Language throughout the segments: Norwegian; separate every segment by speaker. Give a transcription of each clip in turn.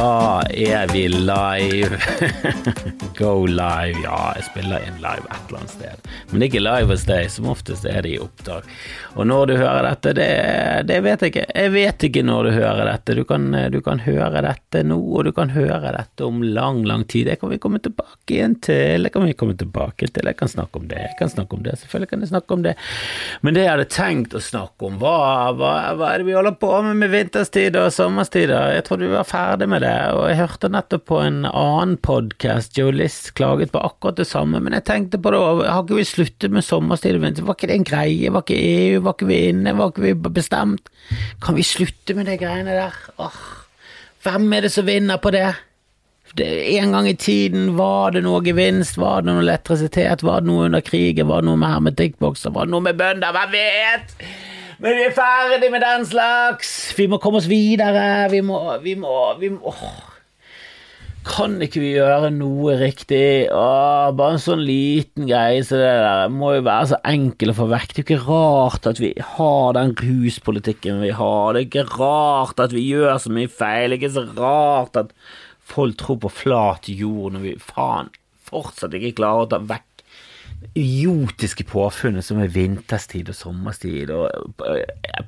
Speaker 1: Da er vi live. Go live. Ja, jeg spiller inn live et eller annet sted. Men det er ikke live hos deg, som oftest er det i opptak. Og når du hører dette, det, det vet jeg ikke. Jeg vet ikke når du hører dette. Du kan, du kan, høre dette nå, og du kan høre dette om lang, lang tid. Det kan vi komme tilbake igjen til. Det kan vi komme tilbake til. Jeg kan snakke om det. Jeg kan snakke om det. Selvfølgelig kan jeg snakke om det. Men det jeg hadde tenkt å snakke om, hva, hva, hva er det vi holder på med med vinterstid og sommerstider? Jeg tror vi var ferdig med det, og jeg hørte nettopp på en annen podkast, Joe List klaget på akkurat det samme, men jeg tenkte på det, har ikke vi sluttet med sommerstid og vinter? Var ikke det en greie? Var ikke EU? Var ikke vi inne? Var ikke vi bestemt? Kan vi slutte med de greiene der? Åh, hvem er det som vinner på det? det? En gang i tiden var det noe gevinst, var det noe elektrisitet, var det noe under krigen, var det noe med hermetikkbokser, var det noe med bønder, hvem vet? Men vi er ferdig med den slags! Vi må komme oss videre, vi må, vi må, vi må. Kan ikke vi gjøre noe riktig? Åh, bare en sånn liten greie så det der må jo være så enkel å få vekk. Det er jo ikke rart at vi har den ruspolitikken vi har. Det er ikke rart at vi gjør så mye feil. Det er ikke så rart at folk tror på flat jord når vi faen fortsatt ikke klarer å ta vekk idiotiske påfunnet som er vinterstid og sommerstid. Og på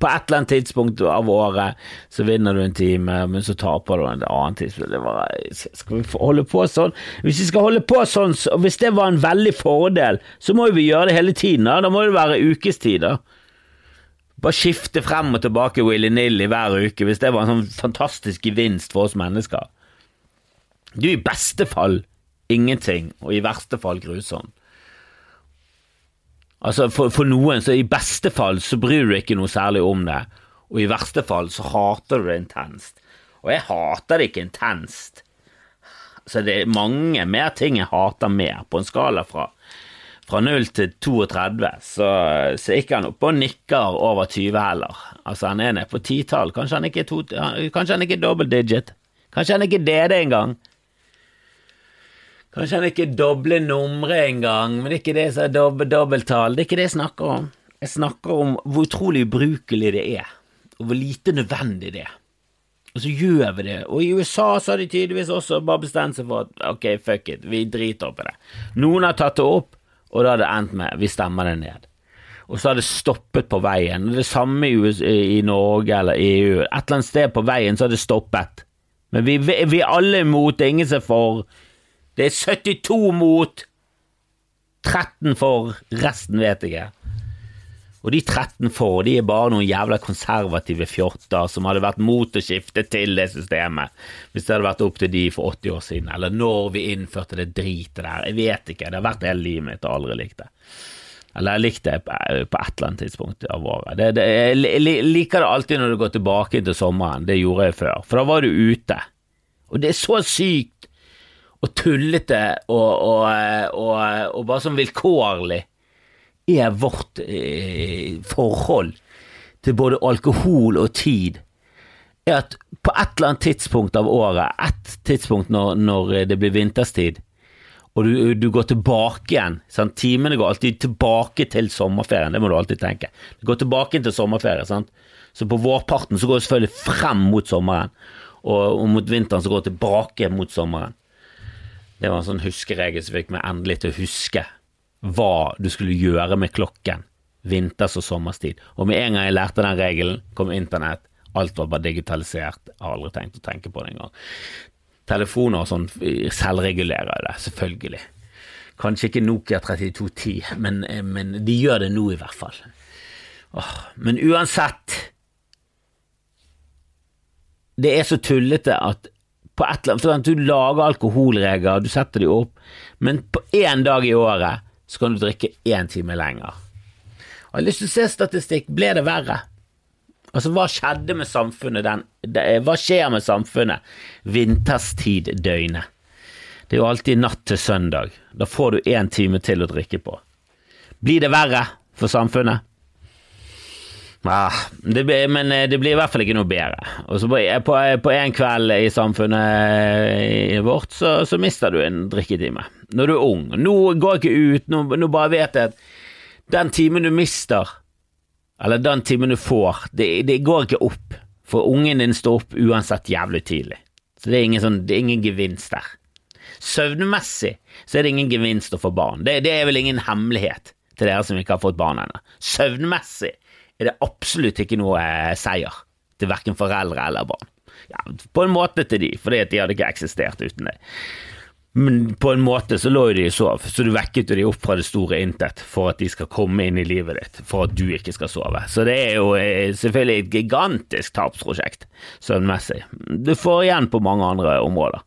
Speaker 1: et eller annet tidspunkt av året så vinner du en time, men så taper du en annen tidspunkt. Var, skal vi holde på sånn? Hvis vi skal holde på sånn, og hvis det var en veldig fordel, så må vi gjøre det hele tiden. Da, da må det være ukestider. Bare skifte frem og tilbake willy-nilly hver uke, hvis det var en sånn fantastisk gevinst for oss mennesker. Er i beste fall ingenting, og i verste fall grusomt. Altså for, for, noen så i beste fall så bryr du ikke noe særlig om det, og i verste fall så hater du det intenst. Og jeg hater det ikke intenst. Så det er mange mer ting jeg hater mer, på en skala fra, fra 0 til 32, så, så ikke han oppe og nikker over 20 heller. Altså han er nede på titall, kanskje han ikke er, to, kanskje han ikke er double digit, kanskje han ikke er det engang. Kanskje han ikke dobler numre engang, men det er ikke det som er dob dobbelttall. Det er ikke det jeg snakker om. Jeg snakker om hvor utrolig ubrukelig det er, og hvor lite nødvendig det er. Og så gjør vi det, og i USA så har de tydeligvis også bare bestemt seg for at ok, fuck it, vi driter opp i det. Noen har tatt det opp, og da har det endt med vi stemmer det ned. Og så har det stoppet på veien. Det samme i, USA, i Norge eller EU. Et eller annet sted på veien så har det stoppet. Men vi, vi er alle imot, det er ingen som er for. Det er 72 mot 13 for, resten vet jeg ikke. Og de 13 for, de er bare noen jævla konservative fjotter som hadde vært mot å skifte til det systemet hvis det hadde vært opp til de for 80 år siden, eller når vi innførte det dritet der. Jeg vet ikke, det har vært hele livet mitt og aldri likt det. Eller jeg likte det på et eller annet tidspunkt av året. Det, det, jeg liker det alltid når du går tilbake til sommeren, det gjorde jeg før, for da var du ute. Og det er så sykt og tullete og, og, og, og bare sånn vilkårlig er vårt eh, forhold til både alkohol og tid, er at på et eller annet tidspunkt av året, et tidspunkt når, når, det blir vinterstid, og du, du går tilbake igjen sant? Timene går alltid tilbake til sommerferien, det må du alltid tenke. Du går tilbake til sommerferie, sant? så på vårparten så går du selvfølgelig frem mot sommeren, og, og mot vinteren så går du tilbake mot sommeren. Det var en sånn huskeregel som fikk meg endelig til å huske hva du skulle gjøre med klokken vinters- og sommerstid. Og med en gang jeg lærte den regelen, kom internett. Alt var bare digitalisert. Jeg har aldri tenkt å tenke på det engang. Telefoner og sånn selvregulerer det, selvfølgelig. Kanskje ikke Nokia 3210, men, men de gjør det nå i hvert fall. Åh, men uansett Det er så tullete at på et eller annet, for Du lager alkoholregler, du setter de opp, men på én dag i året så kan du drikke én time lenger. Og Jeg har lyst til å se statistikk. Ble det verre? Altså, hva skjedde med samfunnet den Hva skjer med samfunnet vinterstid-døgnet? Det er jo alltid natt til søndag. Da får du én time til å drikke på. Blir det verre for samfunnet? Ah, det men eh, det blir i hvert fall ikke noe bedre. Og på, på, på en kveld i samfunnet vårt så, så, mister du en drikketime. Når du er ung. Nå går jeg ikke ut, nå, nå bare vet jeg at den timen du mister, eller den timen du får, det, det går ikke opp. For ungen din står opp uansett jævlig tidlig. Så det er ingen, sånn, det er ingen gevinst der. Søvnmessig så er det ingen gevinst å få barn. Det, det er vel ingen hemmelighet til dere som ikke har fått barn ennå. Søvnmessig er det absolutt ikke noe eh, seier til verken foreldre eller barn. Ja, på en måte til de, fordi de hadde ikke eksistert uten det. Men på en måte så lå jo de og sov, så du vekket jo de opp fra det store intet for at de skal komme inn i livet ditt, for at du ikke skal sove. Så det er jo eh, selvfølgelig et gigantisk tapsprosjekt søvnmessig. Du får igjen på mange andre områder.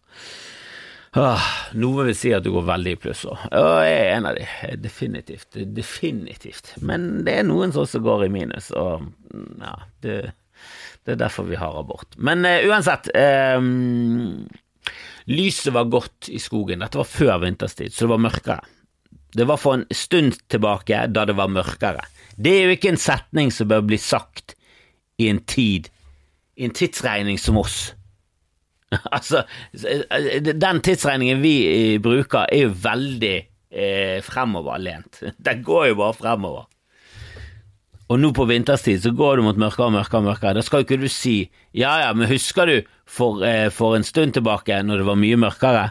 Speaker 1: Ah, noe vil si at du går veldig i pluss òg, jeg er en av de. Definitivt. Definitivt. Men det er noen som også går i minus, og ja, det, det er derfor vi har abort. Men uh, uansett um, Lyset var godt i skogen. Dette var før vinterstid, så det var mørkere. Det var for en stund tilbake da det var mørkere. Det er jo ikke en setning som bør bli sagt i en tid, i en tidsregning som oss. altså, den tidsregningen vi bruker, er jo veldig eh, fremoverlent. Den går jo bare fremover. Og nå på vinterstid så går du mot mørkere og mørkere og mørkere. Da skal jo ikke du si ja ja, men husker du for, eh, for en stund tilbake når det var mye mørkere?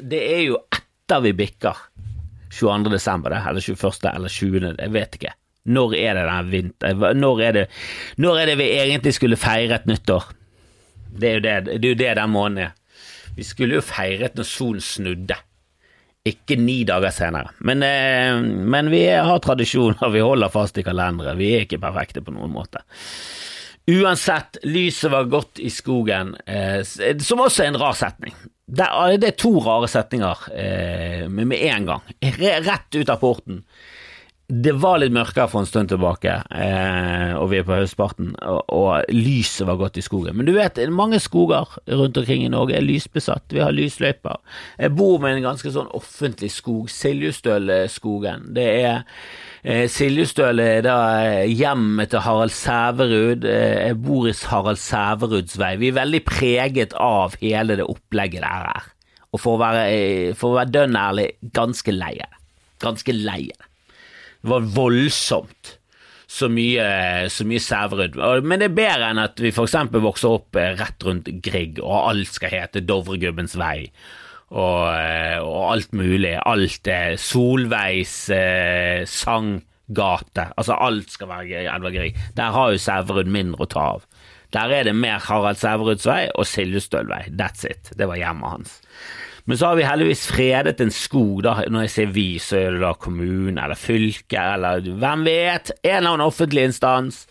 Speaker 1: Det er jo etter vi bikker 22. desember, eller 21. eller 20. Jeg vet ikke. Når er det den vinter... Når er det, når er det vi egentlig skulle feire et nyttår? Det er jo det, det, er jo det den måneden er. Vi skulle jo feiret når solen snudde. Ikke ni dager senere. Men, eh, men vi har tradisjoner, vi holder fast i kalendere. Vi er ikke perfekte på noen måte. Uansett, lyset var godt i skogen, eh, som også er en rar setning. Det er, det er to rare setninger eh, med en gang. Rett ut av porten. Det var litt mørkere for en stund tilbake, eh, og vi er på høstparten, og, og, lyset var godt i skogen. Men du vet, mange skoger rundt omkring i Norge er lysbesatt, vi har lysløyper. Jeg bor med en ganske sånn offentlig skog, Siljustølskogen. Det er eh, Siljustøl er da eh, hjemmet til Harald Sæverud. Eh, jeg bor i Harald Sæveruds vei. Vi er veldig preget av hele det opplegget der her. Og for å være, eh, være dønn ærlig, ganske leie. Ganske leie. Det var voldsomt så mye, så mye Sæverud. Men det er bedre enn at vi f.eks. vokser opp eh, rett rundt Grieg, og alt skal hete Dovregubbens vei. Og, eh, og, alt mulig. Alt er Solveigs eh, sanggate. Altså, alt skal være Edvard Grieg. Der har jo Sæverud mindre å ta av. Der er det mer Harald Sæveruds vei og Siljestølvei. That's it. Det var hjemmet hans. Men så har vi heldigvis fredet en skog, da. Når jeg sier vi, så er det da kommune eller fylke eller hvem vet, en eller annen offentlig instans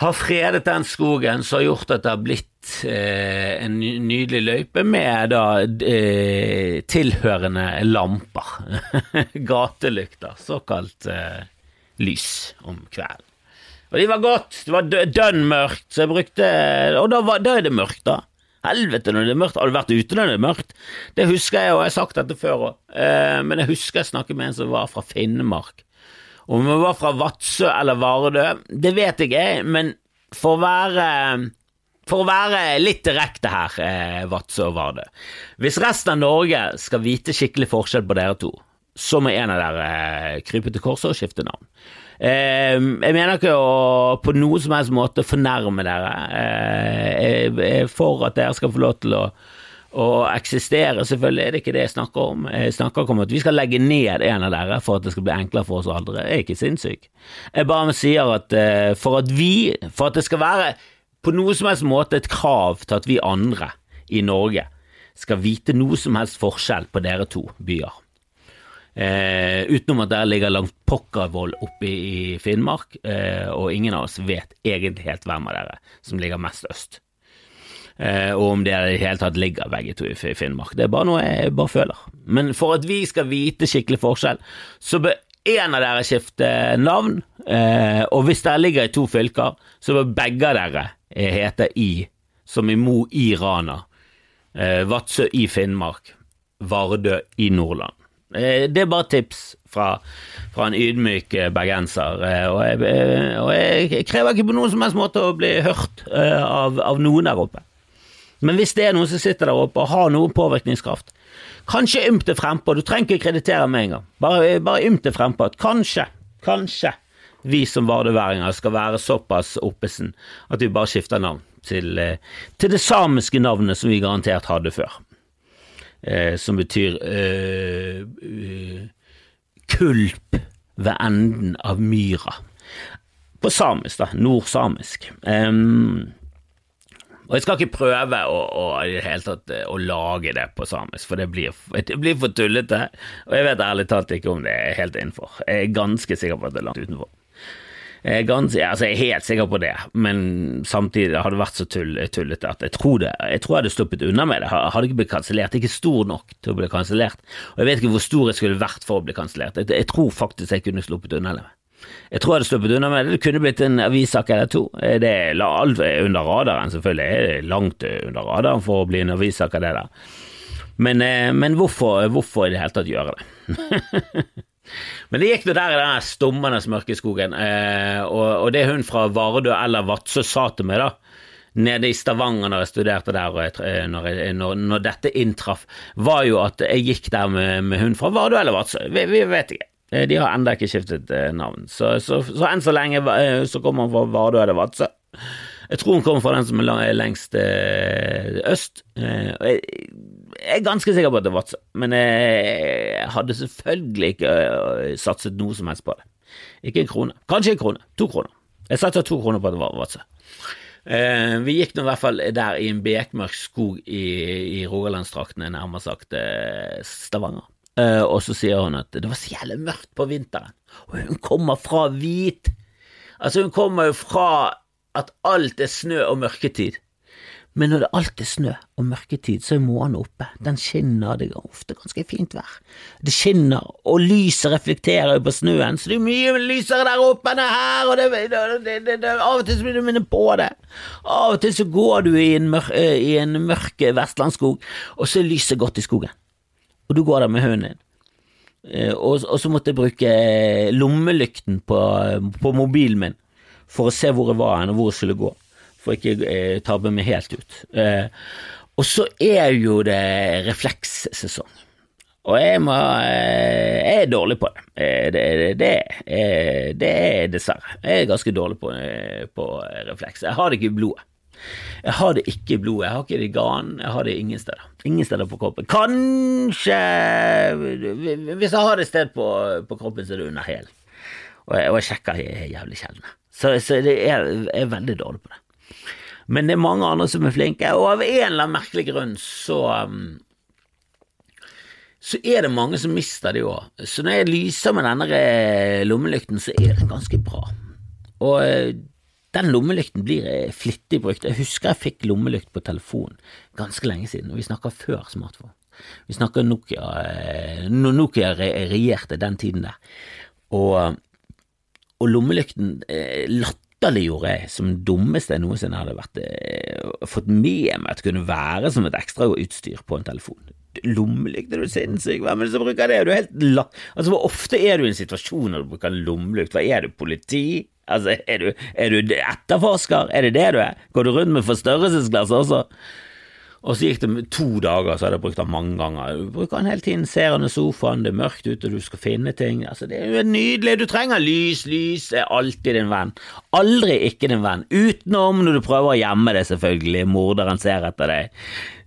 Speaker 1: har fredet den skogen, som har gjort at det har blitt eh, en nydelig løype med da eh, tilhørende lamper. Gatelykter, såkalt eh, lys om kvelden. Og de var godt, det var dønn mørkt, så jeg brukte Og da, var, da er det mørkt, da. Helvete når det er mørkt. Har du vært ute når det er mørkt? Det husker jeg, og jeg har sagt dette før òg, eh, men jeg husker jeg snakket med en som var fra Finnmark. Om hun var fra Vadsø eller Vardø, det vet jeg men for å være for å være litt direkte her, eh, Vadsø og Vardø. Hvis resten av Norge skal vite skikkelig forskjell på dere to, så må en av dere eh, krype til korset og skifte navn. Ehm, jeg mener ikke å på noen som helst måte fornærme dere. Eh, jeg er for at dere skal få lov til å, å eksistere, selvfølgelig er det ikke det jeg snakker om. Jeg snakker om at vi skal legge ned en av dere for at det skal bli enklere for oss andre. Jeg er ikke sinnssyk. Jeg bare sier at eh, for at vi, for at det skal være på noen som helst måte et krav til at vi andre i Norge skal vite noe som helst forskjell på dere to byer Eh, utenom at der ligger langt pokkervoll oppe i Finnmark, eh, og ingen av oss vet egentlig helt hvem av dere som ligger mest øst. Eh, og om dere i det hele tatt ligger begge to i Finnmark. Det er bare noe jeg bare føler. Men for at vi skal vite skikkelig forskjell, så bør en av dere skifte navn, eh, og hvis dere ligger i to fylker, så bør begge av dere eh, hete I, som i Mo i Rana, eh, Vadsø i Finnmark, Vardø i Nordland. Eh, det er bare tips fra, fra en ydmyk eh, bergenser, eh, og jeg, og jeg, krever ikke på noen som helst måte å bli hørt av, av, noen der oppe. Men hvis det er noen som sitter der oppe og har noe påvirkningskraft, kanskje ymt det frempå, du trenger ikke kreditere meg engang, bare, bare ymt det frempå at kanskje, kanskje vi som vardøværinger skal være såpass oppesen at vi bare skifter navn. til, til det samiske navnet som vi garantert hadde før, eh, som betyr eh, eh, kulp ved enden av myra. På samisk, da. Nordsamisk. Um, og jeg skal ikke prøve å, å, tatt, å, lage det på samisk, for det blir, det blir, for tullete. Og jeg vet ærlig talt ikke om det er helt innenfor. Jeg er ganske sikker på at det er langt utenfor. Jeg er, ganske, altså jeg er helt sikker på det, men samtidig har det vært så tull, tullete at jeg tror, det, jeg tror jeg hadde sluppet unna med det. Jeg hadde ikke blitt kansellert. Ikke stor nok til å bli kansellert. Og jeg vet ikke hvor stor jeg skulle vært for å bli kansellert. Jeg, jeg, tror faktisk jeg kunne sluppet unna det. Jeg tror jeg hadde sluppet unna med det. Det kunne blitt en avissak eller to. Det er under radaren, selvfølgelig. Det er langt under radaren for å bli en avissak av det der. Men, eh, men hvorfor, hvorfor, i det hele tatt gjøre det? men det gikk nå der i den stummende mørke skogen, eh, og, og det hun fra Vardø eller Vadsø sa til meg, da, nede i Stavanger når jeg studerte der, og jeg, eh, når, jeg, når, når, dette inntraff, var jo at jeg gikk der med, med hun fra Vardø eller Vadsø. Vi, vi, vet ikke. Eh, de har ennå ikke skiftet eh, navn, så, så, så, enn så lenge så kommer hun fra Vardø eller Vadsø. Jeg tror hun kommer fra den som er lengst øst. Jeg er ganske sikker på at det var Vadsø, men jeg hadde selvfølgelig ikke satset noe som helst på det. Ikke en krone. Kanskje en krone. To kroner. Jeg satsa to kroner på at det var Vadsø. Vi gikk nå i hvert fall der i en bekmørk skog i, i Rogalandstraktene, nærmere sagt Stavanger. Uh, og så sier hun at det var så jævlig mørkt på vinteren, og hun kommer fra hvit. Altså, hun kommer jo fra at alt er snø og mørketid. Men når det alt er snø og mørketid, så er månen oppe. Den skinner, det er ofte ganske fint vær. Det skinner, og lyset reflekterer jo på snøen, så det er mye lysere der oppe enn her, og det, det, det, av og til så blir du minnet på det. Av og til så går du i en, mør, eh, i en mørk vestlandsskog, og så er lyset godt i skogen og du går der med hunden din. Eh, og, og, så måtte jeg bruke lommelykten på, på, mobilen min for å se hvor jeg var og hvor jeg skulle gå, for ikke eh, tabbe meg helt ut. Eh, og så er jo det reflekssesong. Og jeg, må, eh, jeg er dårlig på det. Eh, det, det, det, det er dessverre. Jeg er ganske dårlig på, på refleks. Jeg har det ikke i blodet. Jeg har det ikke i blodet, jeg har ikke det i ganen, jeg har det ingen steder. Ingen steder på kroppen. Kanskje Hvis jeg har det et sted på, på, kroppen, så er det under hælen. Og, og, jeg sjekker jævlig sjelden. Så, så er, jeg er veldig dårlig på det. Men det er mange andre som er flinke, og av en eller annen merkelig grunn så um, så er det mange som mister det òg. Så når jeg lyser med denne lommelykten, så er den ganske bra. Og eh, den lommelykten blir eh, flittig brukt. Jeg husker jeg fikk lommelykt på telefon ganske lenge siden, og vi snakker før smartphone. Vi snakker Nokia Når Nokia regjerte den tiden der. Og, og lommelykten eh, latterliggjorde jeg som det dummeste jeg noensinne hadde vært, fått med meg at kunne være som et ekstra utstyr på en telefon. Lommelykt, er du sinnssyk? Hvem er det som bruker det? Er helt la... Altså, Hvor ofte er du i en situasjon når du bruker lommelykt? Hva er du, politi? Altså, er du, er du etterforsker? Er det det du er? Går du rundt med forstørrelsesglass også? Og så gikk det to dager, så hadde jeg brukt den mange ganger. Du bruker den hele tiden, ser under sofaen, det er mørkt ute, du skal finne ting. Altså, det er jo nydelig, du trenger lys, lys er alltid din venn. Aldri ikke din venn, utenom når du prøver å gjemme det, selvfølgelig, morderen ser etter deg,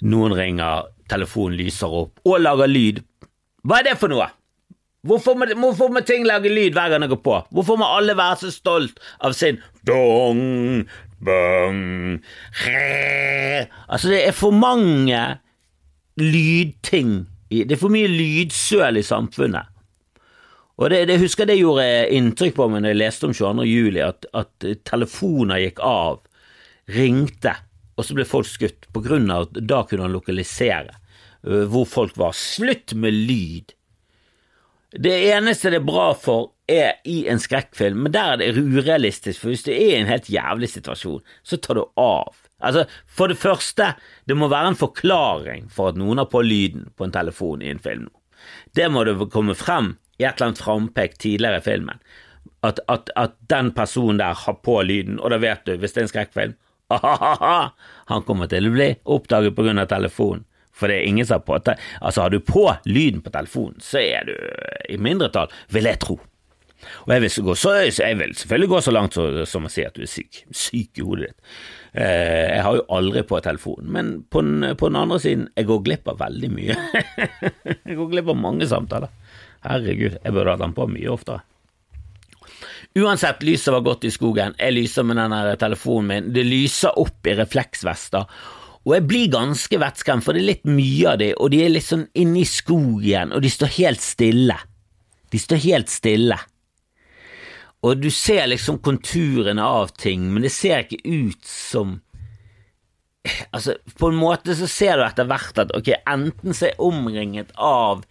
Speaker 1: noen ringer, telefonen lyser opp, og lager lyd. Hva er det for noe? Hvorfor må, hvorfor må, ting lage lyd hver gang jeg går på? Hvorfor må alle være så stolt av sin dong, bong, re. Altså, det er for mange lydting Det er for mye lydsøl i samfunnet. Og det, det husker det gjorde inntrykk på meg når jeg leste om 22. juli, at, at telefoner gikk av, ringte, og så ble folk skutt på grunn av at da kunne han lokalisere uh, hvor folk var. Slutt med lyd! Det eneste det er bra for, er i en skrekkfilm, men der er det urealistisk, for hvis det er i en helt jævlig situasjon, så tar du av. Altså, For det første, det må være en forklaring for at noen har på lyden på en telefon i en film. Det må det komme frem i et eller annet frampek tidligere i filmen. At, at, at, den personen der har på lyden, og da vet du, hvis det er en skrekkfilm, han kommer til å bli oppdaget av telefonen. For det er ingen som har på Altså, har du på lyden på telefonen, så er du i mindretall, vil jeg tro. Og jeg vil, så, jeg vil selvfølgelig gå så langt som å si at du er syk, syk i hodet ditt. Eh, jeg har jo aldri på telefonen, men på den, på den andre siden, jeg går glipp av veldig mye. jeg går glipp av mange samtaler. Herregud, jeg burde hatt den på mye oftere. Uansett, lyset var godt i skogen. Jeg lyser med den telefonen min. Det lyser opp i refleksvester. Og jeg blir ganske vettskremt, for det er litt mye av de, og de er litt sånn inne i skogen, og de står helt stille. De står helt stille. Og du ser liksom konturene av ting, men det ser ikke ut som Altså, på en måte så ser du etter hvert at ok, enten så er omringet av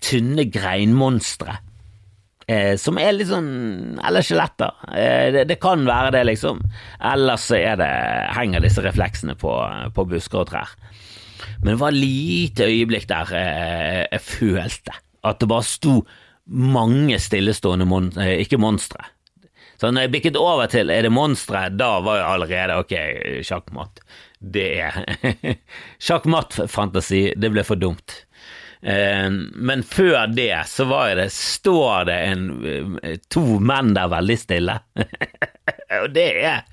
Speaker 1: tynne greinmonstre, Eh, som er litt sånn Eller skjeletter. Eh, det, det, kan være det, liksom. Eller så det, henger disse refleksene på, på busker og trær. Men det var et lite øyeblikk der eh, jeg følte at det bare sto mange stillestående mon eh, Ikke monstre. Så når jeg bikket over til er det monstre, da var jo allerede ok, sjakkmatt. Det er Sjakkmatt-fantasi, det ble for dumt. Eh, men før det så var det Står det en, eh, to menn der veldig stille? Og det er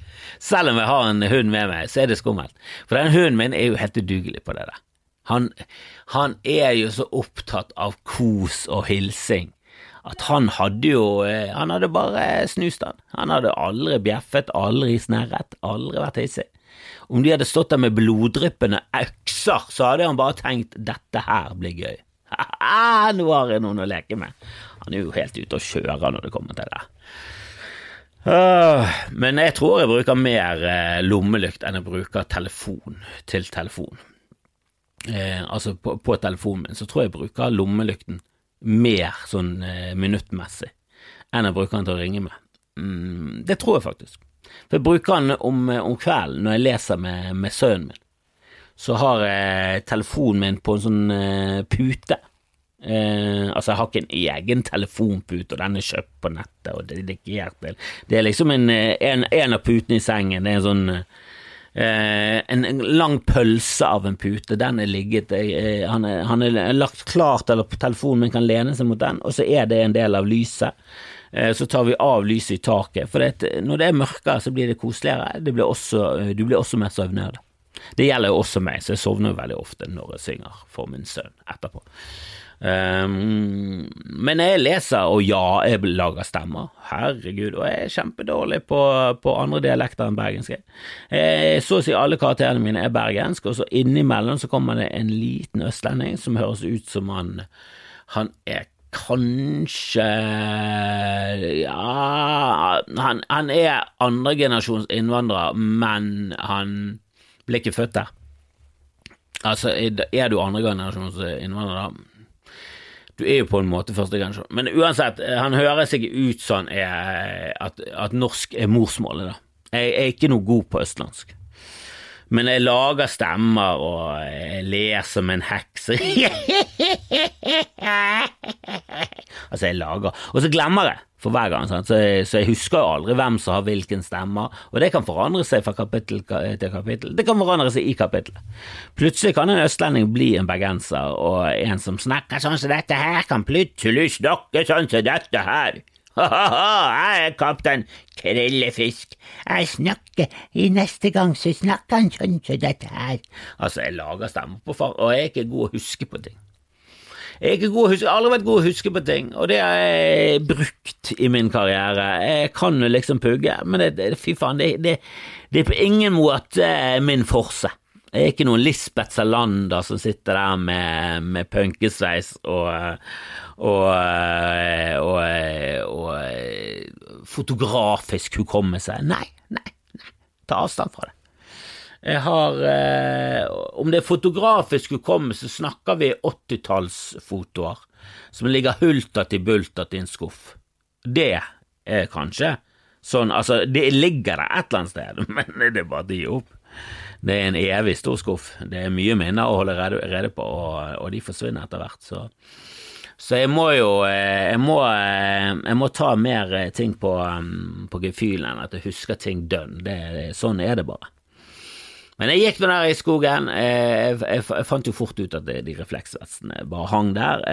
Speaker 1: Selv om jeg har en hund med meg, så er det skummelt. For den hunden min er jo helt udugelig på det der. Han, han er jo så opptatt av kos og hilsing at han hadde jo eh, Han hadde bare snust han. Han hadde aldri bjeffet, aldri snerret, aldri vært hissig. Om de hadde stått der med bloddryppende økser, så hadde han bare tenkt dette her blir gøy. Nå har jeg noen å leke med. Han er jo helt ute og kjøre når det kommer til det. Men jeg tror jeg bruker mer eh, lommelykt enn jeg bruker telefon til telefon. Eh, altså på, på, telefonen min så tror jeg jeg bruker lommelykten mer sånn eh, minuttmessig enn jeg bruker den til å ringe med. Mm, det tror jeg faktisk. For jeg bruker den om, om kvelden når jeg leser med, med sønnen min. Så har jeg telefonen min på en sånn uh, pute. Uh, altså, jeg har ikke en egen telefonpute, og den er kjøpt på nettet og det, det er ikke helt Det er liksom en, eh, en, en, av putene i sengen. Det er en sånn en, en, lang pølse av en pute. Den er ligget han er, han, er, lagt klart, eller på telefonen min kan lene seg mot den, og så er det en del av lyset. Så tar vi av lyset i taket, for det, når det er mørkere, så blir det koseligere. Det blir også, du blir også mer søvnødig. Det gjelder jo også meg, så jeg sovner jo veldig ofte når jeg synger for min sønn etterpå. Um, men jeg leser, og ja, jeg lager stemmer. Herregud, og jeg er kjempedårlig på, på andre dialekter enn bergensk. Så å si alle karakterene mine er bergensk, og så innimellom så kommer det en liten østlending som høres ut som han Han er kanskje Ja, han, han er andregenerasjons innvandrer, men han ble ikke født der. Altså, er du andregenerasjons innvandrer, da? Du er jo på en måte første generasjon. Men uansett, han høres ikke ut sånn at, at norsk er morsmålet, da. Jeg er ikke noe god på østlandsk. Men jeg lager stemmer, og jeg ler som en heks. altså, jeg lager Og så glemmer jeg for hver gang, så jeg, så jeg, husker jo aldri hvem som har hvilken stemmer, og det kan forandre seg fra kapittel til kapittel. Det kan forandre seg i kapittelet. Plutselig kan en østlending bli en bergenser, og en som snakker sånn som dette her, kan plutselig snakke sånn som dette her. Ha-ha-ha, jeg er kaptein Krillefisk. Jeg snakker i neste gang, så snakker han sånn som dette her. Altså, jeg lager stemmer på far, og jeg er ikke god å huske på ting. Jeg er ikke god å huske, aldri vært god å huske på ting, og det har jeg brukt i min karriere. Jeg kan jo liksom pugge, men det, fy faen, det, det, det er på ingen måte min forse. Jeg er ikke noen Lisbeth Salander som sitter der med, med punkesveis og, og, og, og, fotografisk hukommelse. Nei, nei, nei, ta avstand fra det. Jeg har eh, Om det er fotografisk hukommelse, snakker vi 80-tallsfotoer som ligger hulter til bulter i en skuff. Det er kanskje sånn Altså, det ligger der et eller annet sted, men det er bare å gi opp. Det er en evig stor skuff. Det er mye minner å holde rede på, og, og de forsvinner etter hvert. Så. Så, jeg må jo eh, jeg må, eh, jeg må ta mer eh, ting på, mm, på gefühlen enn at jeg husker ting dønn. Det, sånn er det bare. Men jeg gikk nå der i skogen. Jeg, jeg, jeg, fant jo fort ut at de refleksvestene bare hang der.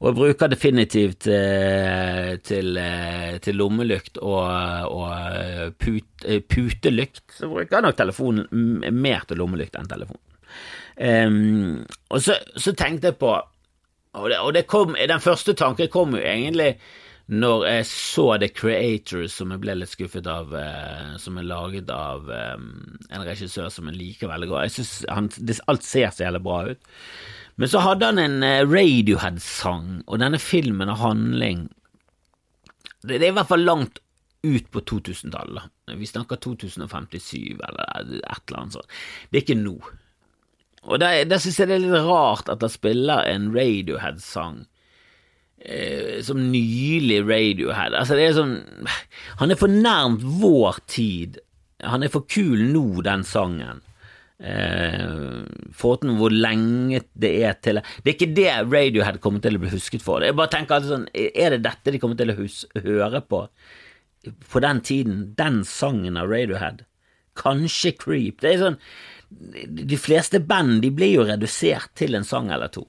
Speaker 1: Og jeg bruker definitivt til, eh, til lommelykt og, og put, putelykt. Så bruker jeg nok telefonen mer til lommelykt enn telefonen. Um, og så, så tenkte jeg på Og, det, og det kom, den første tanken kom jo egentlig når jeg så The Creators, som jeg ble litt skuffet av, eh, som er laget av eh, en regissør som jeg liker veldig godt. Jeg synes Alt ser så jævlig bra ut. Men så hadde han en eh, Radiohead-sang, og denne filmen og handling det, det er i hvert fall langt ut på 2000-tallet. Vi snakker 2057 eller et eller annet sånt. Det er ikke nå. Og der, der synes jeg det er litt rart at han spiller en Radiohead-sang eh, som nylig Radiohead. Altså, det er sånn Han er for nærmt vår tid. Han er for kul nå, den sangen. Eh, til hvor lenge det er til Det er ikke det Radiohead kommer til å bli husket for. Jeg bare tenker alltid sånn Er det dette de kommer til å hus høre på på den tiden? Den sangen av Radiohead? Kanskje Creep? Det er sånn De fleste band de blir jo redusert til en sang eller to.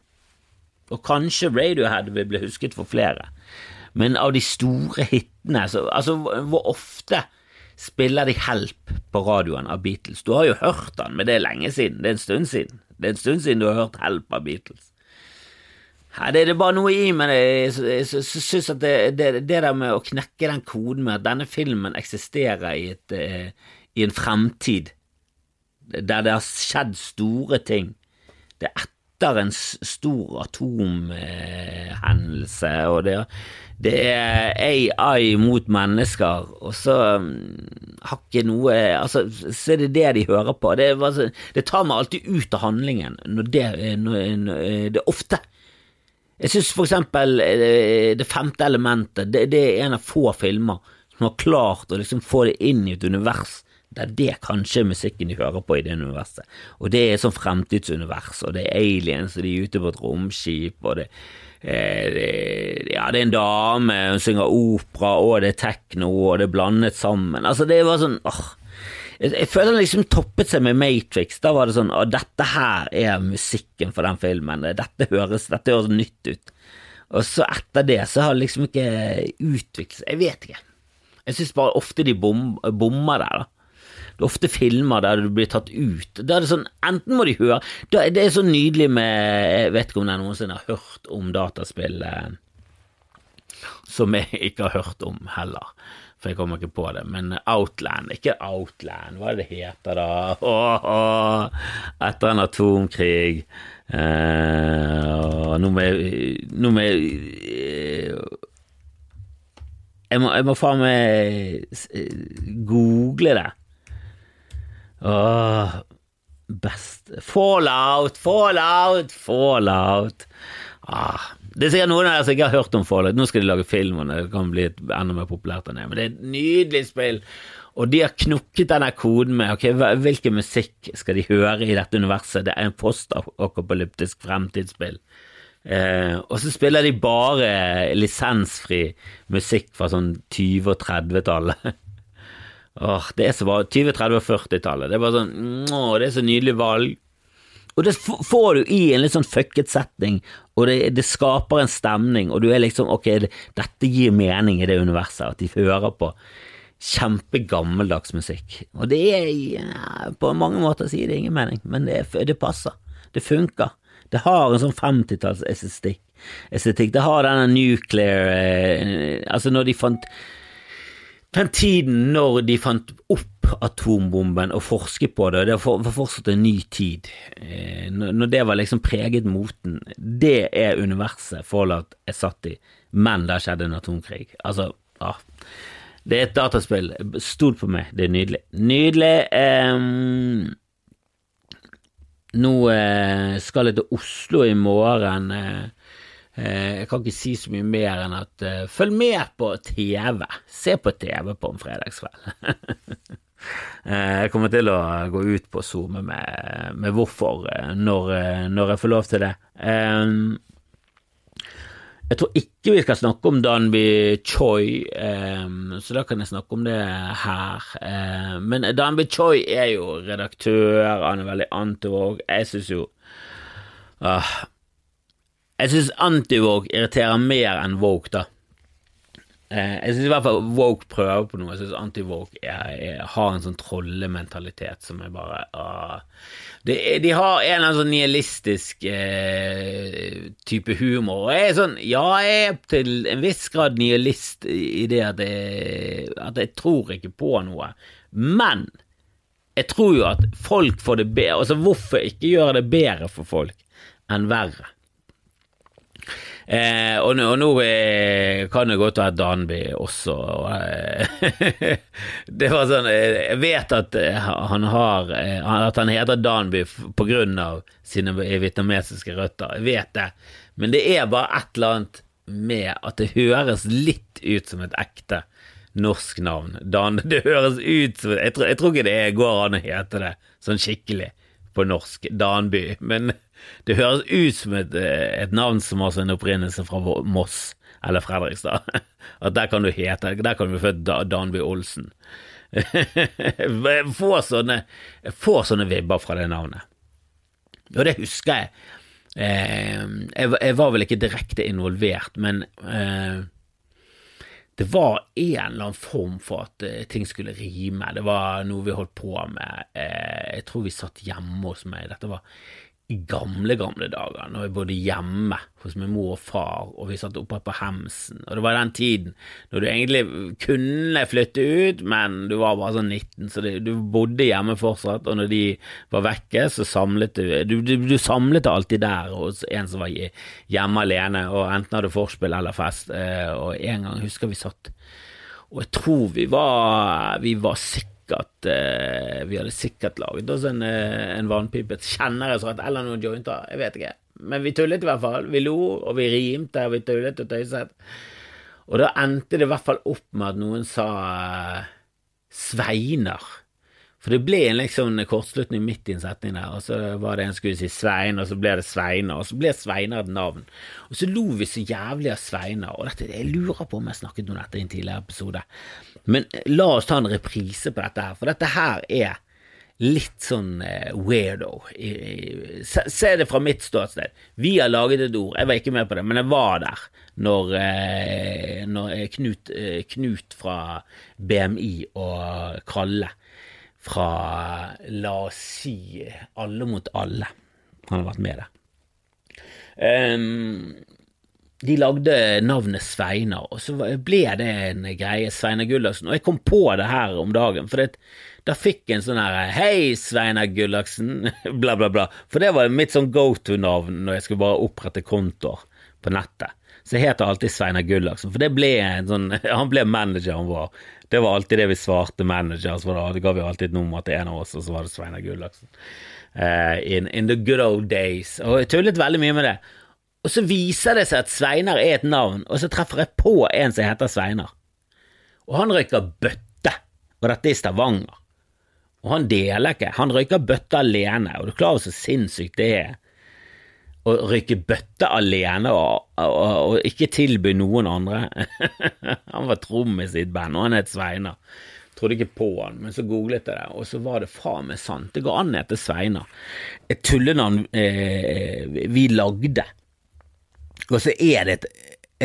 Speaker 1: Og kanskje Radiohead vil bli husket for flere. Men av de store hitene så, Altså, hvor ofte spiller de Help på radioen av Beatles? Du har jo hørt den, men det er lenge siden. Det er en stund siden. Det er en stund siden du har hørt Help av Beatles. Ja, det er det bare noe i meg Jeg syns at det, det, det, der med å knekke den koden med at denne filmen eksisterer i, et, i en fremtid der det har skjedd store ting. Det er etter en stor atomhendelse, og det, det er AI mot mennesker, og så har ikke noe Altså, så er det det de hører på. Det, det tar meg alltid ut av handlingen når det, når, det er ofte. Jeg synes for eksempel Det femte elementet, det, det, er en av få filmer som har klart å liksom få det inn i et univers der det kanskje er musikken de hører på i det universet. Og det er sånn fremtidsunivers, og det er aliens, og de er ute på et romskip, og det, det, ja, det er en dame, hun synger opera, og det er tekno, og det er blandet sammen. Altså, det var sånn åh, jeg, jeg føler den liksom toppet seg med Matrix. Da var det sånn Å, dette her er musikken for den filmen. Dette høres, dette høres nytt ut. Og så etter det så har det liksom ikke utviklet seg. Jeg vet ikke. Jeg syns bare ofte de bom, bommer der, da. Det ofte filmer der du blir tatt ut. Da er det sånn, Enten må de høre Det er så nydelig med Jeg vet ikke om jeg noensinne har hørt om dataspill som jeg ikke har hørt om heller for jeg kommer ikke på det. Men Outland, ikke Outland, hva er det heter da? Åh, åh, etter en atomkrig eh, Nå må jeg Nå må jeg Jeg må, jeg må faen meg google det. Åh, best Fallout, fallout, fallout. Ah, det er sikkert noen av dere som ikke har hørt om Fallout. Nå skal de lage film, og det kan bli enda mer populært enn det. Men det er et nydelig spill, og de har knukket denne koden med ok, hvilken musikk skal de høre i dette universet. Det er en postapokalyptisk fremtidsspill. Eh, og så spiller de bare lisensfri musikk fra sånn 20- og 30-tallet. Åh, det er så bra. 20-, 30- og 40-tallet. Det er bare sånn Åh, det er så nydelig valg. Og det får du i en litt sånn fucket setting, og det, det, skaper en stemning, og du er liksom ok, det, dette gir mening i det universet, at de hører på kjempegammeldags musikk. Og det er ja, På mange måter sier det ingen mening, men det, det passer. Det funker. Det har en sånn 50-tallsestetikk. Estetikk. Det har denne nuclear eh, Altså, når de fant den tiden når de fant opp atombomben og forsket på det, det var fortsatt en ny tid. Når det var liksom preget moten, det er universet Fallout er satt i, men der skjedde en atomkrig. Altså, ja. Det er et dataspill. Stol på meg, det er nydelig. Nydelig. Eh, nå skal jeg til Oslo i morgen. Uh, jeg kan ikke si så mye mer enn at uh, følg med på TV. Se på TV på en fredagskveld. jeg kommer til å gå ut på Zoom med, med hvorfor når, når, jeg får lov til det. Um, jeg tror ikke vi skal snakke om Danby Choi, um, så da kan jeg snakke om det her. Um, men Danby Choi er jo redaktør, han er veldig antivåg. Jeg syns jo uh, Jeg syns anti-woke irriterer mer enn woke, da. Eh, jeg syns i hvert fall woke prøver på noe. Jeg syns anti-woke har en sånn trollementalitet som er bare ah. de, de, har en eller annen sånn nihilistisk eh, type humor. Og jeg er sånn Ja, jeg er til en viss grad nihilist i det at jeg, at jeg tror ikke på noe. Men jeg tror jo at folk får det bedre. Altså, hvorfor ikke gjøre det bedre for folk enn verre? Eh, og, og, nå eh, kan det godt være Danby også. Og, eh, det var sånn eh, Jeg vet at eh, han har At han heter Danby av sine vietnamesiske røtter. Jeg vet det. Men det er bare et eller annet med at det høres litt ut som et ekte norsk navn. Dan, det høres ut som Jeg tror, jeg tror ikke det går an å hete det sånn skikkelig på norsk. Danby. Men det høres ut som et, eh, et navn som har sin opprinnelse fra Moss eller Fredrikstad. At der kan du hete Der kan du bli født Danby Olsen. Få sånne, jeg sånne vibber fra det navnet. Og det husker jeg. Eh, jeg, var vel ikke direkte involvert, men eh, det var en eller annen form for at eh, ting skulle rime. Det var noe vi holdt på med. Eh, jeg tror vi satt hjemme hos meg. Dette var gamle, gamle dager, når jeg bodde hjemme hos min mor og far, og vi satt oppe på Hemsen, og det var den tiden når du egentlig kunne flytte ut, men du var bare sånn 19, så du bodde hjemme fortsatt, og når de var vekke, så samlet du Du, du, du samlet alltid der hos en som var hjemme alene, og enten hadde forspill eller fest, eh, og en gang husker vi satt og jeg tror vi var, vi var sikre sikkert eh, Vi hadde sikkert laget oss en, eh, en vannpipe, et kjenneresrett eller noen jointer, jeg vet ikke. Men vi tullet i hvert fall. Vi lo, og vi rimte, og vi tullet og tøyset. Og da endte det i hvert fall opp med at noen sa eh, Sveinar. For det ble en liksom kortslutning midt i en setning der, og så var det en skulle si Svein, og så ble det Sveinar, og så ble Sveinar et navn. Og så lo vi så jævlig av Sveinar, og dette, jeg lurer på om jeg snakket om dette i en tidligere episode. Men la oss ta en reprise på dette her, for dette her er litt sånn eh, weirdo. Se, det fra mitt ståsted. Vi har laget et ord, jeg var ikke med på det, men jeg var der når, eh, når Knut, eh, Knut fra BMI og Kralle fra la oss si Alle mot alle. Han har vært med der. Um, de lagde navnet Sveinar, og så ble det en greie, Sveinar Gullaksen. Og jeg kom på det her om dagen, for det, da fikk jeg en sånn her Hei, Sveinar Gullaksen, bla, bla, bla. For det var mitt sånn go to-navn når jeg skulle bare opprette kontoer på nettet. Så jeg heter alltid Sveinar Gullaksen, for det ble en sånn Han ble manageren vår det var alltid det vi svarte managers, for da ga vi alltid et nummer til en av oss, og så var det Sveinar Gullaksen. Uh, in, in, the good old days. Og jeg tullet veldig mye med det. Og så viser det seg at Sveinar er et navn, og så treffer jeg på en som heter Sveinar. Og han røyker bøtte, og dette er i Stavanger. Og han deler ikke, han røyker bøtte alene, og du klarer så sinnssykt det er å rykke bøtte alene og, og, og, ikke tilby noen andre. han var trommis i et band, og han het Sveinar. Trodde ikke på han, men så googlet jeg det, og så var det faen meg sant. Det går an å hete Sveinar. Et tullenavn eh, vi lagde. Og så er det et,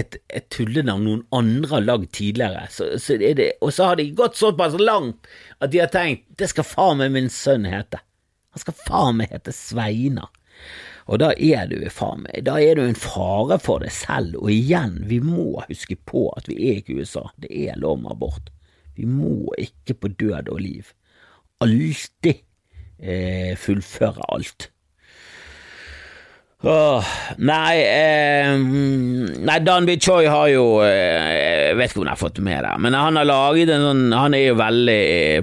Speaker 1: et, et tullenavn noen andre har lagd tidligere. Så, så det, og så har de gått såpass langt at de har tenkt det skal faen meg min sønn hete. Han skal faen meg hete Sveinar. Og da er du faen meg, da er du en fare for deg selv, og igjen, vi må huske på at vi er ikke USA, det er lov med abort. Vi må ikke på død og liv alltid eh, fullføre alt. Åh, nei, eh, nei Danby Choi har jo eh, Jeg vet ikke om jeg har fått med det, men han har laget en sånn Han er jo veldig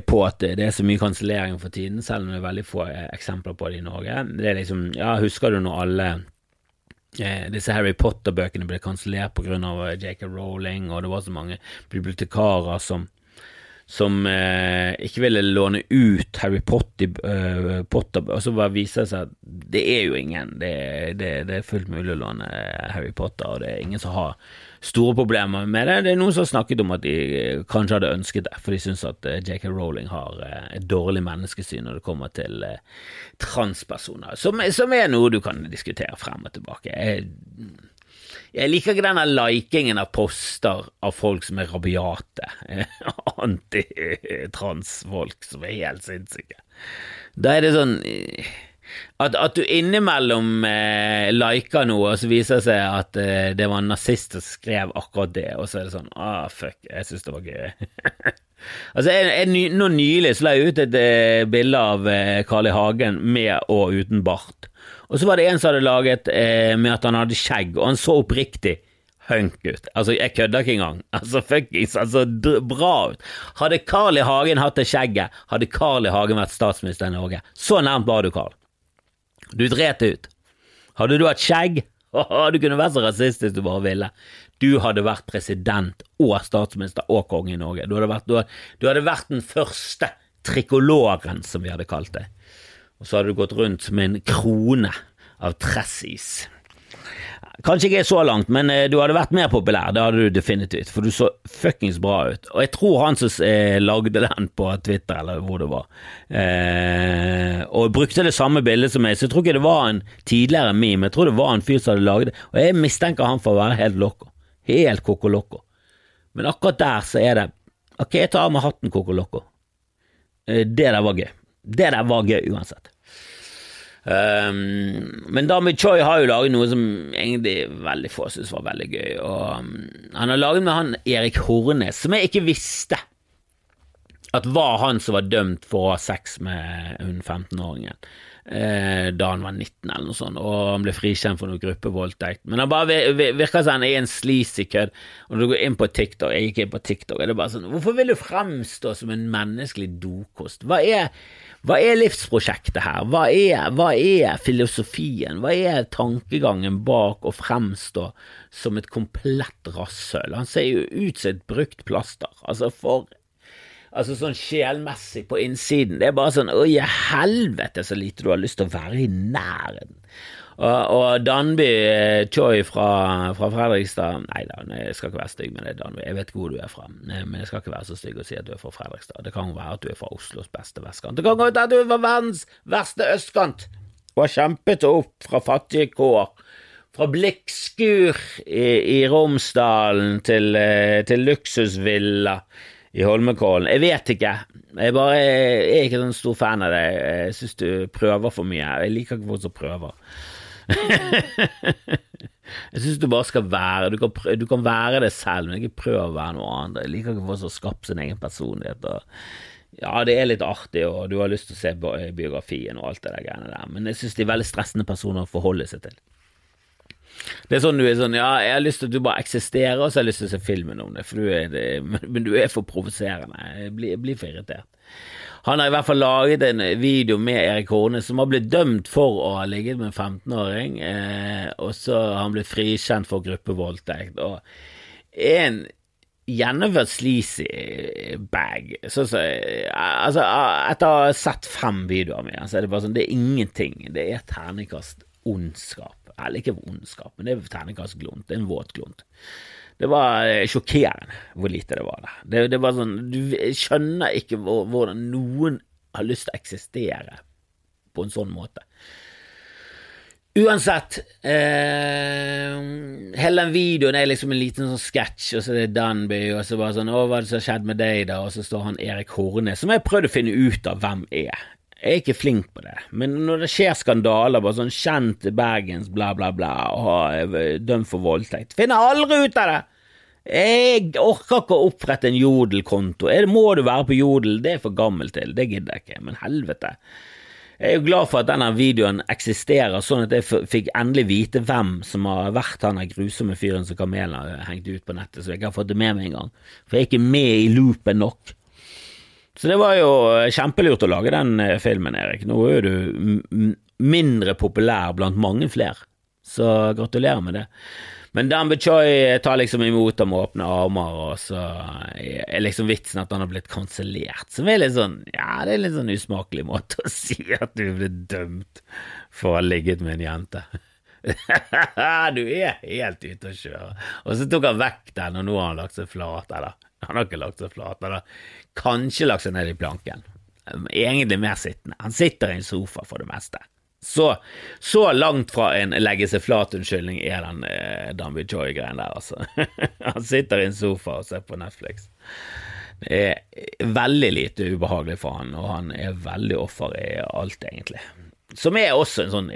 Speaker 1: på at det er så mye kansellering for tiden, selv om det er veldig få eh, eksempler på det i Norge. Det er liksom Ja, husker du når alle eh, disse Harry Potter-bøkene ble kansellert pga. J.K. Rowling, og det var så mange bibliotekarer som som eh, ikke ville låne ut Harry Potter, uh, Potter og så bare viser det seg at det er jo ingen. Det, det, det, er fullt mulig å låne Harry Potter, og det er ingen som har store problemer med det. Det er noen som har snakket om at de kanskje hadde ønsket det, for de syns at JK Rowling har et dårlig menneskesyn når det kommer til transpersoner, som, som er noe du kan diskutere frem og tilbake. Jeg, jeg liker ikke denne likingen av poster av folk som er rabiate, antitransfolk som er helt sinnssyke. Da er det sånn at, at du innimellom eh, liker noe, og så viser det seg at eh, det var en nazist som skrev akkurat det, og så er det sånn ah, fuck, jeg syns det var gøy. altså, Nå nylig så la jeg ut et eh, bilde av eh, I. Hagen med og uten bart. Og så var det en som hadde laget eh, med at han hadde skjegg, og han så oppriktig hunk ut. Altså, jeg kødder ikke engang. Altså, fuckings, altså, bra ut. Hadde Carl I. Hagen hatt det skjegget, hadde Carl I. Hagen vært statsminister i Norge. Så nærmt var du, Carl. Du dret ut. Hadde du hatt skjegg, du kunne vært så rasistisk du bare ville. Du hadde vært president og statsminister og konge i Norge. Du hadde vært, du hadde, du hadde vært den første trikoloren, som vi hadde kalt det og så hadde du gått rundt med en krone av tressis. Kanskje ikke så langt, men eh, du hadde vært mer populær, det hadde du definitivt, for du så fuckings bra ut. Og jeg tror han som eh, lagde den på Twitter, eller hvor det var, eh, og brukte det samme bildet som meg, så jeg tror ikke det var en tidligere meme, jeg tror det var en fyr som hadde laget det, og jeg mistenker han for å være helt loco. Helt coco loco. Men akkurat der så er det Ok, jeg tar av meg hatten, coco loco. Eh, det der var gøy. Det der var gøy uansett. Um, men Dami Choi har jo laget noe som egentlig veldig få syntes var veldig gøy. Og um, Han har laget med han Erik Hornes, som jeg ikke visste at var han som var dømt for å ha sex med hun 15-åringen eh, da han var 19 eller noe sånt, og han ble frikjent for noe gruppevoldtekt. Men han bare virker som han er en sleazy kødd. Og når du går inn på TikTok, jeg gikk inn på TikTok, er det bare sånn Hvorfor vil du fremstå som en menneskelig dokost? Hva er hva er livsprosjektet her? Hva er, hva er, filosofien? Hva er tankegangen bak å fremstå som et komplett rasshøl? Han ser jo ut som et brukt plaster. Altså, for Altså sånn sjelmessig på innsiden. Det er bare sånn Å, i helvete så lite du har lyst til å være i nærheten. Og, Danby eh, Choi fra, fra Fredrikstad Nei da, jeg skal ikke være stygg med det, Danby. Jeg vet hvor du er fra, eh, men jeg skal ikke være så stygg og si at du er fra Fredrikstad. Det kan jo være at du er fra Oslos beste vestkant. Det kan godt være at du er fra verdens verste østkant og har kjempet opp fra fattige kår. Fra blikkskur i, i Romsdalen til, eh, til luksusvilla i Holmenkollen. Jeg vet ikke. Jeg bare jeg er ikke sånn stor fan av det. Jeg syns du prøver for mye. Jeg liker ikke folk som prøver. Jeg syns du bare skal være du kan, prøve, du kan, være det selv, men ikke prøve å være noe annet. Jeg liker ikke folk som skaper sin egen personlighet. Og, ja, det er litt artig, og du har lyst til å se biografien og alt det der greiene der, men jeg syns de er veldig stressende personer å forholde seg til. Det er sånn du er sånn Ja, jeg har lyst til at du bare eksisterer, og så har jeg lyst til å se filmen om det, du er men du er for provoserende. Jeg blir, jeg blir for irritert. Han har i hvert fall laget en video med Erik Horne som har blitt dømt for å ha ligget med en 15-åring, eh, og så har han blitt frikjent for gruppevoldtekt. Og en gjennomført sleazy bag. Så, så, altså, etter å ha sett fem videoer med så er det bare sånn Det er ingenting. Det er terningkast ondskap. Eller ikke ondskap, men det er terningkast glunt. Det er en våt glunt. Det var eh, sjokkerende hvor lite det var der. Det, det var sånn, Du skjønner ikke hvordan noen har lyst til å eksistere på en sånn måte. Uansett, eh, hele den videoen er liksom en liten sånn sketsj, og så er det Danby, og så bare sånn 'Å, hva er det som har skjedd med deg', da? Og så står han Erik Horne, som jeg har prøvd å finne ut av hvem er. Jeg er ikke flink på det, men når det skjer skandaler, bare sånn kjent Bergens bla, bla, bla, og dømt for voldtekt, finner aldri ut av det! Jeg orker ikke å opprette en Jodel-konto. Må du være på Jodel? Det er for gammel til, det gidder jeg ikke, men helvete. Jeg er jo glad for at denne videoen eksisterer, sånn at jeg fikk endelig vite hvem som har vært han grusomme fyren som Kamelen har hengt ut på nettet, så jeg ikke har fått det med meg engang. For jeg er ikke med i loopen nok. Så det var jo kjempelurt å lage den eh, filmen, Erik. Nå er du mindre populær blant mange flere. Så gratulerer med det. Men Dambe Choi tar liksom imot ham med åpne armer, og så er liksom vitsen at han har blitt kansellert. Som er litt sånn Ja, det er litt sånn usmakelig måte å si at du ble dømt for å ha ligget med en jente. du er helt ute å kjøre. Og så tok han vekk den, og nå har han lagt seg flat. Eller han har ikke lagt seg flat, eller kanskje lagt seg ned i planken. Egentlig mer sittende. Han sitter i en sofa for det meste. Så, så langt fra en legge seg flat-unnskyldning er den eh, Danby Joy-greien der, altså. han sitter i en sofa og ser på Netflix. Det er veldig lite ubehagelig for han, og han er veldig offer i alt, egentlig. Som er også en sånn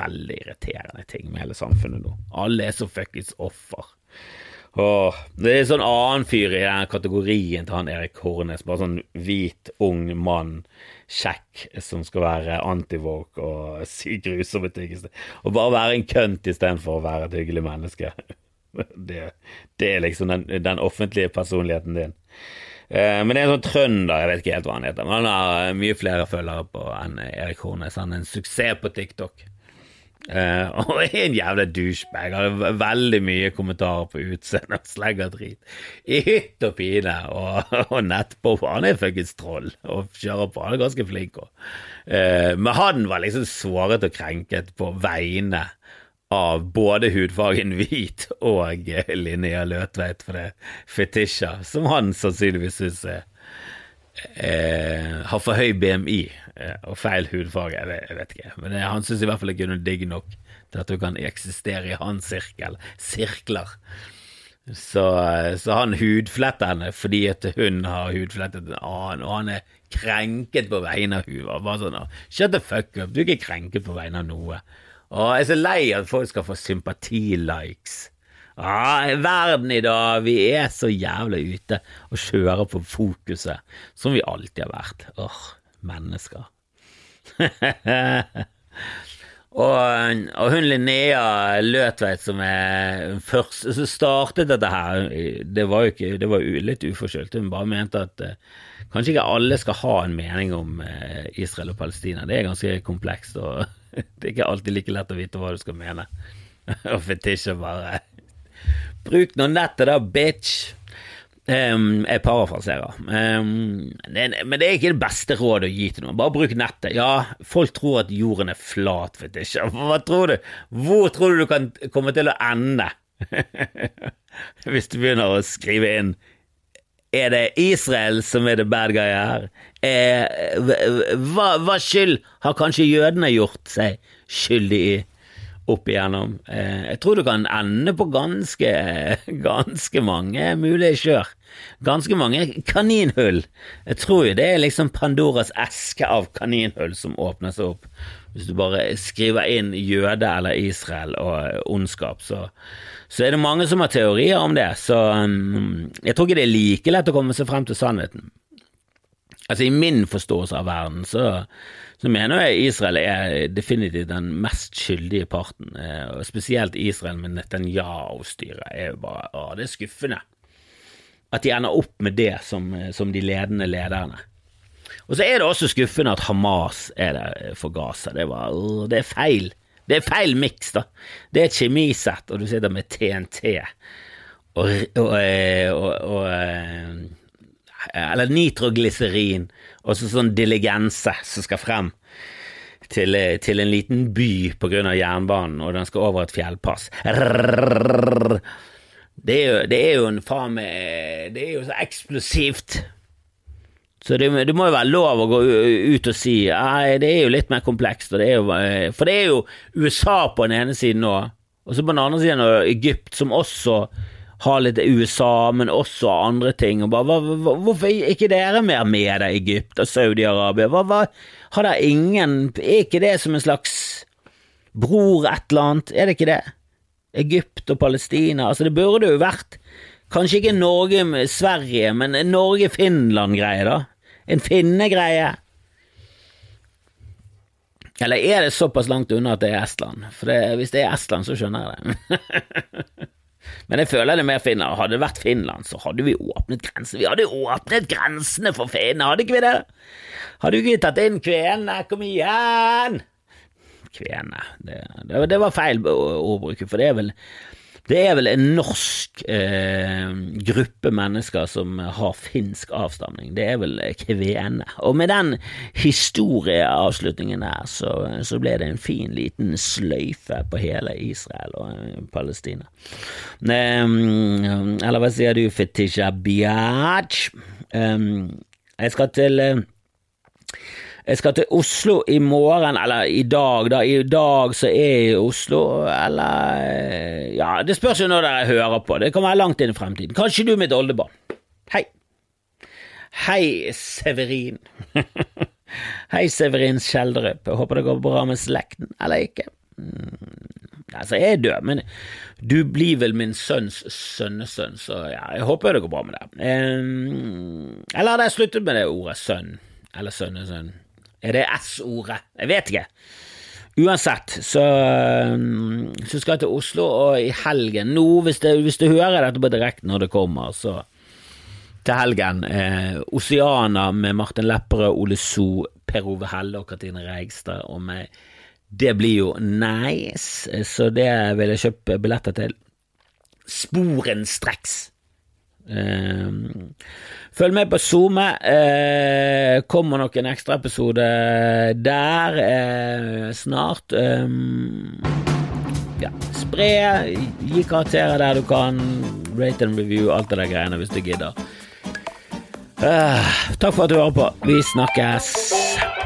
Speaker 1: veldig irriterende ting med hele samfunnet nå. Alle er så fuckings offer. Åh, det er en sånn annen fyr i den kategorien til han Erik Hornes. Bare sånn hvit, ung mann, kjekk, som skal være antivåk og si grusomme ting. Og bare være en kønt istedenfor å være et hyggelig menneske. Det, det er liksom den, den, offentlige personligheten din. Eh, men det er en sånn trønder, jeg vet ikke helt hva han heter. Men han har mye flere følgere på enn Erik Hornes. Han er en suksess på TikTok. Uh, og en jævla douchebag. Har veldig mye kommentarer på utseendet og slegger drit i hytt og pine. Og, og nettpop. Han er fuckings troll og kjører på. Han er ganske flink òg. Uh, men han var liksom såret og krenket på vegne av både hudfargen hvit og Linnea Løtveit for det fetisjer, som han sannsynligvis syns er eh, har for høy BMI eh, og feil hudfarge. Jeg jeg vet ikke, men det, han syns i hvert fall ikke hun er digg nok til at hun kan eksistere i hans sirkel, sirkler. Så, eh, så han hudfletter henne fordi at hun har hudflettet en annen, og han er krenket på vegne av henne. Bare sånn, Shut the fuck up, du er ikke krenket på vegne av noe. Og jeg er så lei at folk skal få sympati-likes. Ja, verden i dag, vi er så jævla ute og kjører på fokuset, som vi alltid har vært. Åh, mennesker. og, og, hun Linnea Løtveit som er først som startet dette her, det var jo ikke, det var litt uforskyldt. Hun bare mente at uh, kanskje ikke alle skal ha en mening om uh, Israel og Palestina. Det er ganske komplekst, og det er ikke alltid like lett å vite hva du skal mene. og fetisjer bare Bruk nå nettet, da, bitch. Um, jeg parafraserer. Um, men det er ikke det beste rådet å gi til noen. Bare bruk nettet. Ja, folk tror at jorden er flat, vet ikke. Hva tror du? Hvor tror du du kan komme til å ende? Hvis du begynner å skrive inn Er det Israel som er the bad guy her? Er, hva, hva skyld har kanskje jødene gjort seg skyldig i? Opp igjennom. Eh, jeg tror du kan ende på ganske, ganske mange mulige kjør. Ganske mange kaninhull. Jeg tror jo det er liksom Pandoras eske av kaninhull som åpner seg opp. Hvis du bare skriver inn jøde eller Israel og ondskap, så, så er det mange som har teorier om det. Så um, jeg tror ikke det er like lett å komme seg frem til sannheten. Altså, i min forståelse av verden, så så mener jeg Israel er definitivt den mest skyldige parten. Eh, og Spesielt Israel med Netanyahu-styret er jo bare å, det er skuffende. At de ender opp med det som, som de ledende lederne. Og så er det også skuffende at Hamas er der for Gaza. Det, var, det er feil. Det er feil miks, da. Det er et kjemisett, og du sitter med TNT og, og, og, og eh, Eller nitroglyserin og så sånn diligense som skal frem til, til, en liten by på grunn av jernbanen, og den skal over et fjellpass. Det er jo, det er jo en faen meg Det er jo så eksplosivt. Så det, det, må jo være lov å gå ut og si nei, det er jo litt mer komplekst, det jo, for det er jo USA på den ene siden nå, og så på den andre siden Egypt, som også ha litt USA, men også andre ting. Og bare, hva, hva, hvorfor er ikke dere mer med deg, Egypt og Saudi-Arabia? Hva, hva, har dere ingen Er ikke det som en slags bror et eller annet? Er det ikke det? Egypt og Palestina. Altså, det burde jo vært Kanskje ikke Norge-Sverige, men Norge-Finland-greie, da. En finne-greie. Eller er det såpass langt unna at det er Estland? For det, hvis det er Estland, så skjønner jeg det. Men jeg føler det mer Finland. Hadde det vært Finland, så hadde vi åpnet grensene. Vi hadde åpnet grensene for finner, hadde ikke vi det? Hadde vi ikke tatt inn kvenene? Kom igjen! kvene. Det, det, det var feil ordbruk, for det er vel det er vel en norsk eh, gruppe mennesker som har finsk avstamning. Det er vel kvene. Og med den historieavslutningen der, så, så ble det en fin liten sløyfe på hele Israel og eh, Palestina. Eh, eller hva sier du, Fetisha Biaj? Eh, jeg skal til eh, jeg skal til Oslo i morgen, eller i dag, da. I dag så er jeg i Oslo, eller Ja, det spørs jo når dere hører på. Det kan være langt inn i fremtiden. Kanskje du er mitt oldebarn. Hei. Hei, Severin. Hei, Severin Skjelderup. Jeg håper det går bra med slekten, eller ikke. Mm, altså, jeg er død, men du blir vel min sønns sønnesønn, så ja, jeg håper det går bra med. Um, eller hadde jeg sluttet med det ordet sønn, eller sønnesønn? Er det S-ordet? Jeg vet ikke. Uansett, så, så, skal jeg til Oslo, og i helgen nå, hvis, det, hvis du hører dette på direkten når det kommer, så til helgen eh, Oceana med Martin Lepperød, Ole So, Per Ove Helle og Katrine Reigstad og meg. Det blir jo nice, så det vil jeg kjøpe billetter til sporenstreks. Uh, følg med på SoMe. Uh, kommer nok en ekstraepisode der uh, snart. Ja, spre, gi karakterer der du kan. Rate and review, alt det der greiene hvis du gidder. takk for at du hører på. Vi snakkes.